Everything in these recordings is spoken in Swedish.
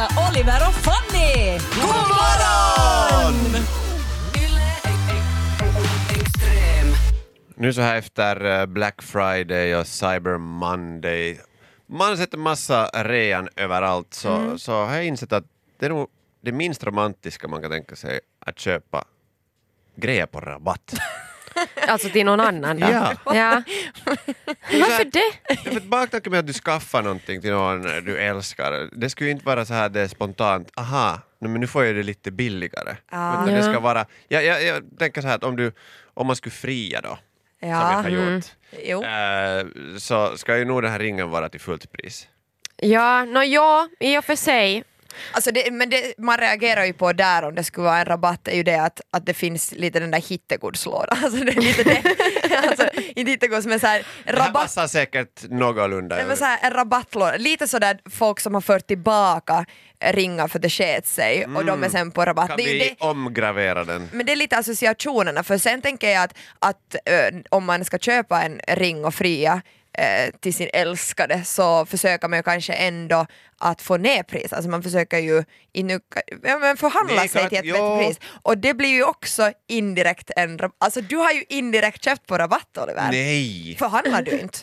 Lotta, Oliver och Fanny! God morgon! Nu så här efter eh, Black Friday och Cyber Monday, man sätter massa rean överallt, så, Mm. så har jag insett att det är nog det minst romantiska man kan tänka sig att köpa grejer på rabatt. Alltså till någon annan då? Ja. ja. Varför det? För att baktanken med att du skaffar någonting till någon du älskar, det skulle ju inte vara så här det är spontant, aha, men nu får jag det lite billigare. Utan det ska Ja. vara, jag, jag, jag tänker så här att om, du, om man skulle fria då, som jag Ja, har gjort, jo. eh, så ska ju nog den här ringen vara till fullt pris. Ja, no, ja, i och för sig. Alltså det, men det, man reagerar ju på där om det skulle vara en rabatt är ju det att, att det finns lite den där hittegodslådan. Alltså det är lite det. alltså, inte hittegods men såhär Det här rabatt passar säkert någorlunda. Det var så här, en rabattlåda, lite sådär folk som har fört tillbaka ringar för det sket sig och de är sen på rabatt. kan Det vi det, omgravera den? men det är lite associationerna för sen tänker jag att, att ö, om man ska köpa en ring och fria eh, till sin älskade så försöker man ju kanske ändå att få ner priset, alltså man försöker ju inu, ja, men förhandla sig till ett jo. bättre pris och det blir ju också indirekt en rabatt, alltså du har ju indirekt köpt på rabatt Oliver. Nej! Förhandlar du inte?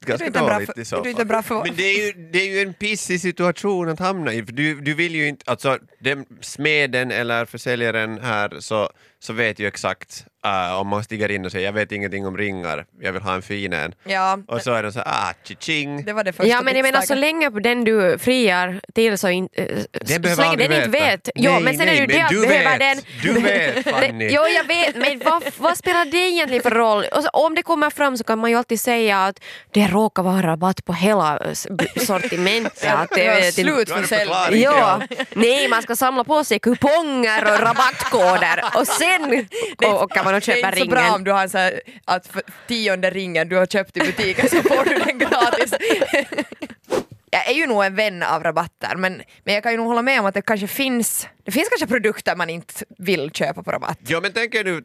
Ganska bra dåligt för- i så du fall. för- Men det är, ju, det är ju en pissig situation att hamna i, för du, du vill ju inte, alltså den, smeden eller försäljaren här så, så vet ju exakt uh, om man stiger in och säger jag vet ingenting om ringar, jag vill ha en fin en. Ja, Och så är det så här, ah, ching det var det första Ja men jag menar så länge på den du friar till så, in, äh, så behöver länge den inte veta. vet. Jo Nej, men sen nej, är det ju det att du behöver vet. den... Du vet, Fanny. jo jag vet men vad, vad spelar det egentligen för roll? Och så, om det kommer fram så kan man ju alltid säga att det råkar vara rabatt på hela sortimentet. Att det, Ja, det- slutförsäljning. Ja, nej man ska samla på sig kuponger och rabattkoder och sen åker man och Det är inte så bra ringen. om du har så här, att tionde ringen du har köpt i butiken så får du den gratis. Jag är ju nog en vän av rabatter men, men jag kan ju nog hålla med om att det kanske finns, det finns kanske produkter man inte vill köpa på rabatt. Ja men tänk nu, uh,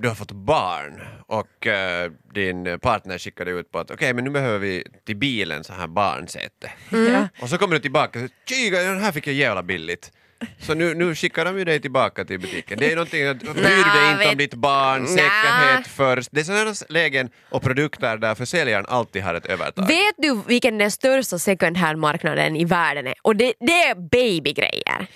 du har fått barn och eh, din partner skickade ut på att okej men nu behöver vi till bilen så här barnsäte. Ja. Och så kommer du tillbaka och säger "Tjiga, den här fick jag jävla billigt. Så nu, nu skickar de ju dig tillbaka till butiken. Det är någonting att bryr dig inte om ditt barn, säkerhet först. Det är sådana lägen och produkter där försäljaren alltid har ett övertag. Vet du vilken den största second hand-marknaden i världen är? Och det, det är babygrejer.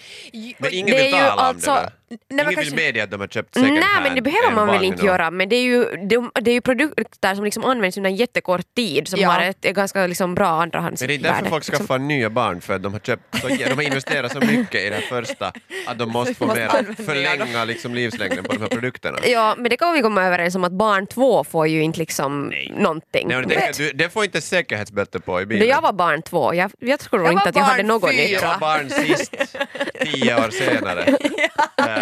Men ingen det är vill ju tala om alltså- det väl? Nej, Ingen men vill kanske- medge att de har köpt second Nej hand. men det behöver en man väl inte och- göra men det är ju, de, det är ju produkter som liksom används under en jättekort tid som Ja. har ett, ett ganska liksom bra Men andrahandsvärde. det är därför folk liksom. skaffar nya barn, för att de har, köpt, så, de har investerat så mycket i det första att de måste få mer, förlänga liksom livslängden på de här produkterna. Ja men det kan vi komma överens om att barn två får ju inte liksom någonting. Nej, det, du, det får inte säkerhetsbälte på i Då bilen. jag var barn två, jag, jag tror Jag inte att jag hade någon fyra. Jag nytta. var barn sist, tio år senare. Eh,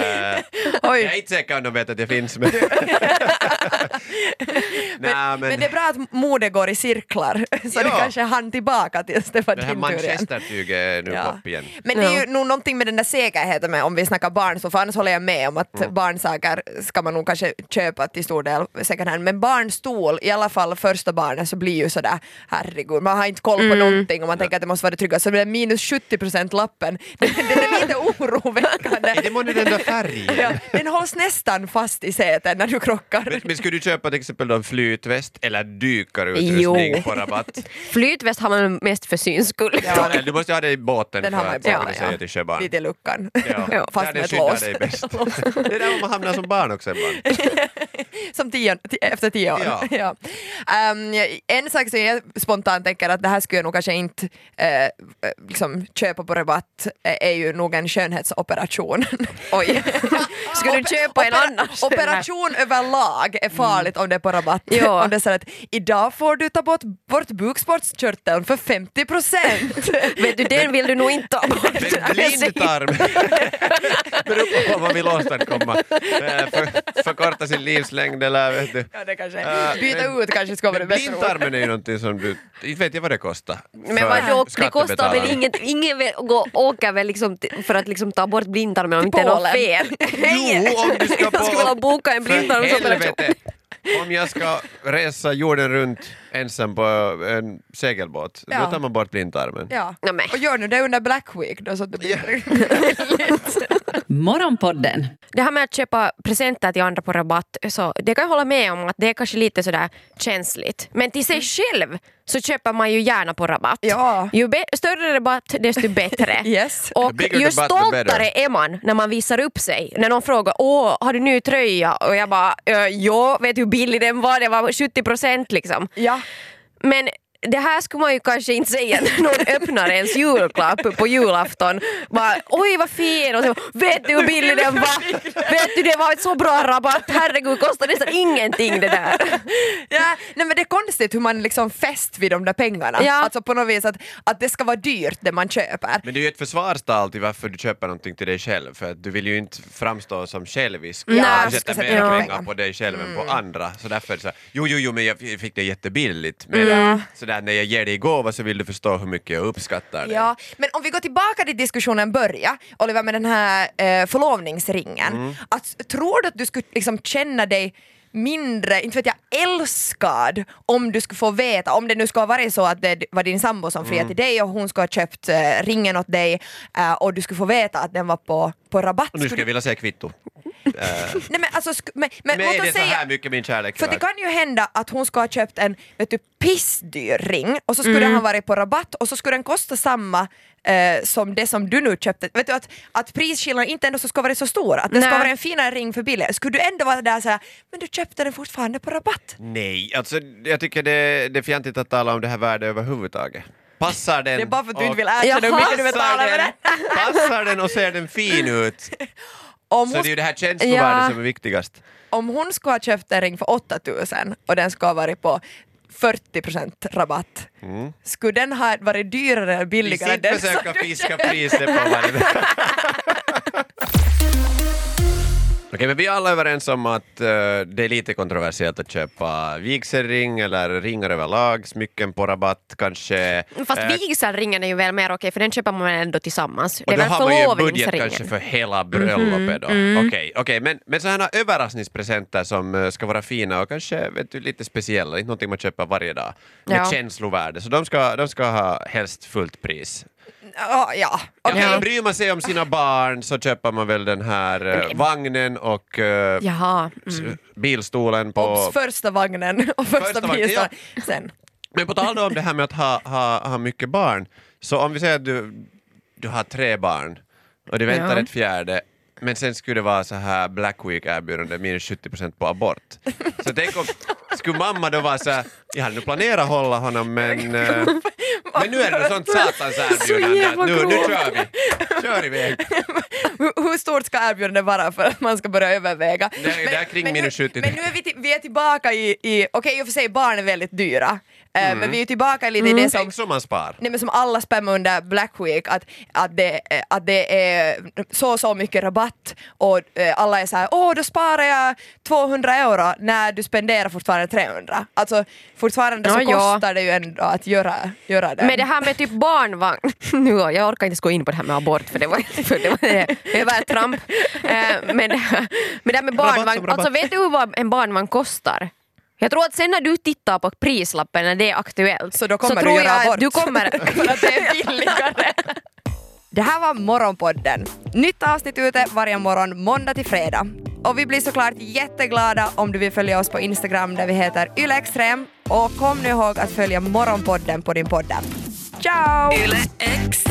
Oj. jag är inte säker om de vet att jag finns. Men... Men, Men det är bra att mode går i cirklar så det kanske hann tillbaka tills det var det här din tur igen. manchestertyget är nu Ja. pop igen. Men det är ju Ja. nog någonting med den där säkerheten med om vi snackar barn så för annars håller jag med om att barnsaker ska man nog kanske köpa till stor del second hand men barnstol, i alla fall första barnet så blir ju sådär herregud man har inte koll på Mm. någonting och man tänker att det måste vara det trygga så det är minus 70% lappen den, den är lite oroväckande. Är det månne den där färgen? Ja, den hålls nästan fast i sätet när du krockar. Men, men skulle du köpa till exempel en flytväst eller dykarutrustning Jo. på rabatt? Flytväst har man mest för syns skull. Ja. Eller Du måste ha det i båten Den för har man att våga båten, säga ja. till sjöbarn. Lite i luckan. Ja. Ja, fast Där med ett lås. dig bäst. Det är där man hamnar som barn också ibland. Som tio, ti- efter tio år. Ja. Ja. Ehm, en sak som jag spontant tänker att det här skulle jag nog kanske inte eh, liksom köpa på rabatt eh, är ju nog en skönhetsoperation. Oj. Ska du köpa en annan? Operation överlag är farligt om det är på rabatt. Ja. om det är så att idag får du ta bort, bort bukspottkörteln för 50 procent. Vet du, den vill du nog inte ta bort. Blindtarm beror på vad man vill åstadkomma. Eh, För, förkorta sin livslängd eller vet du. ja, det kanske. Eh, Byta men- ut kanske ska vara det bästa blindtarmen är ju någonting som du, inte vet jag vad det kostar. Men vadå, det kostar väl inget, ingen väl, gå, åker väl liksom för att liksom ta bort blindtarmen om inte det är något fel. Jo, om du ska Jag på... skulle vilja boka en blindtarmsoperation. Om jag ska resa jorden runt ensam på en segelbåt, Ja. då tar man bort blindtarmen. Ja. Och gör nu det under Black Week då så att det blir Morgonpodden Det här med att köpa presenter till andra på rabatt, så det kan jag hålla med om att det är kanske lite sådär känsligt. Men till sig själv så köper man ju gärna på rabatt. Ja. Ju större rabatt desto bättre. Yes. Och ju stoltare är man när man visar upp sig. När någon frågar åh, har du ny tröja? Och jag bara, "Ö, jo, vet du hur billig den var? Det var 70 procent liksom. Ja. Men det här skulle man ju kanske inte säga när någon öppnar ens julklapp på julafton. Bara, Oj vad fin! Och så, vet du hur billig den var? Vet du det var ett så bra rabatt, herregud kostar nästan ingenting det där. Ja, nej men det är konstigt hur man liksom fäst vid de där pengarna. Ja. Alltså på något vis att, att det ska vara dyrt det man köper. Men det är ju ett försvarstal till varför du köper någonting till dig själv, för att du vill ju inte framstå som självisk. Ja, du sätter mer pengar på dig själv än Mm. på andra. Så därför är det så här, jo, jo, jo, men jag fick det jättebilligt. Men så där, när jag ger dig gåva så vill du förstå hur mycket jag uppskattar det. Ja, men om vi går tillbaka till diskussionen börja, Oliver, med den här eh, förlovningsringen. Mm. Att, tror du att du skulle liksom känna dig mindre, inte vet jag, älskad om du skulle få veta, om det nu skulle ha varit så att det var din sambo som Mm. friade till dig och hon skulle ha köpt eh, ringen åt dig eh, och du skulle få veta att den var på, på rabatt. Och nu skulle jag vilja se kvitto. du, nej, men, alltså, men, men, Men låt är oss det så säga, här mycket min kärlek för det kan ju hända att hon skulle ha köpt en vet du, pissdyr ring och så skulle Mm. den ha varit på rabatt och så skulle den kosta samma eh, som det som du nu köpte. Vet du att, att prisskillnaden inte ändå så ska vara så stor, att det ska Nej. vara en finare ring för billigare. Skulle du ändå vara där såhär, men du köpte den fortfarande på rabatt? Nej, alltså jag tycker det, det är fjantigt att tala om det här värdet överhuvudtaget. Passar den? Det är bara för att du och- inte vill erkänna hur mycket du betalar för den, passar den och ser den fin ut? Om Så hon, det är ju det här känslovärdet Ja. som är viktigast. om hon skulle ha köpt en ring för 8000 och den skulle ha varit på 40% rabatt, skulle den ha varit dyrare eller Vi billigare sitter den som försöka fiska priset på vad det Okej, men vi är alla överens om att eh, det är lite kontroversiellt att köpa vigselring eller ringar överlag, smycken på rabatt kanske. Fast Eh, vigselringen är ju väl mer okej för den köper man ändå tillsammans. och det då är väl har man ju budget kanske för hela bröllopet då. Okej, okej, men, men sådana överraskningspresenter som eh, ska vara fina och kanske vet du, lite speciella, inte någonting man köper varje dag, med Ja. känslovärde, så de ska, de ska ha helst fullt pris. Ja, ja. okej. Ja. Bryr man sig om sina barn så köper man väl den här eh, vagnen och eh, Jaha. Mm. bilstolen på... Obs, första vagnen och första, Första vagnen, bilstolen. Sen. Men på tal om det här med att ha, ha, ha mycket barn, så om vi säger att du, du har tre barn och du väntar Ja. ett fjärde men sen skulle det vara så här Black Week-erbjudande minus 70% på abort. Så tänk om, skulle mamma då vara så här, jag hade nu planerat hålla honom men, eh, men nu är det sånt satans erbjudande nu, nu kör vi, kör iväg. hur, hur stort ska erbjudandet vara för att man ska börja överväga? Det är- det är kring men, minus nu, 70. men nu är vi, vi är tillbaka i, i okej i och för sig barn är väldigt dyra, Mm. men vi är tillbaka lite i det som Tänk som man spar. Nej, men som alla spammer under Black Week, att, att, det, eh, att det är så så mycket rabatt och eh, alla är så här, åh då sparar jag 200 euro när du spenderar fortfarande 300. Alltså fortfarande så Ja, kostar det ju ändå att göra, göra det. Men det här med typ barnvagn, nu, jag orkar inte ens gå in på det här med abort för det var, för det var övertramp. Eh, men, det här- men det här med barnvagn, som rabatt. alltså vet du hur vad en barnvagn kostar? Jag tror att sen när du tittar på prislappen när det är aktuellt Så då kommer du tror göra jag att du kommer för att det är billigare. Det här var Morgonpodden. Nytt avsnitt ute varje morgon måndag till fredag. Och vi blir såklart jätteglada om du vill följa oss på Instagram där vi heter ylextrem. Och kom nu ihåg att följa Morgonpodden på din podd. Ciao! Yle X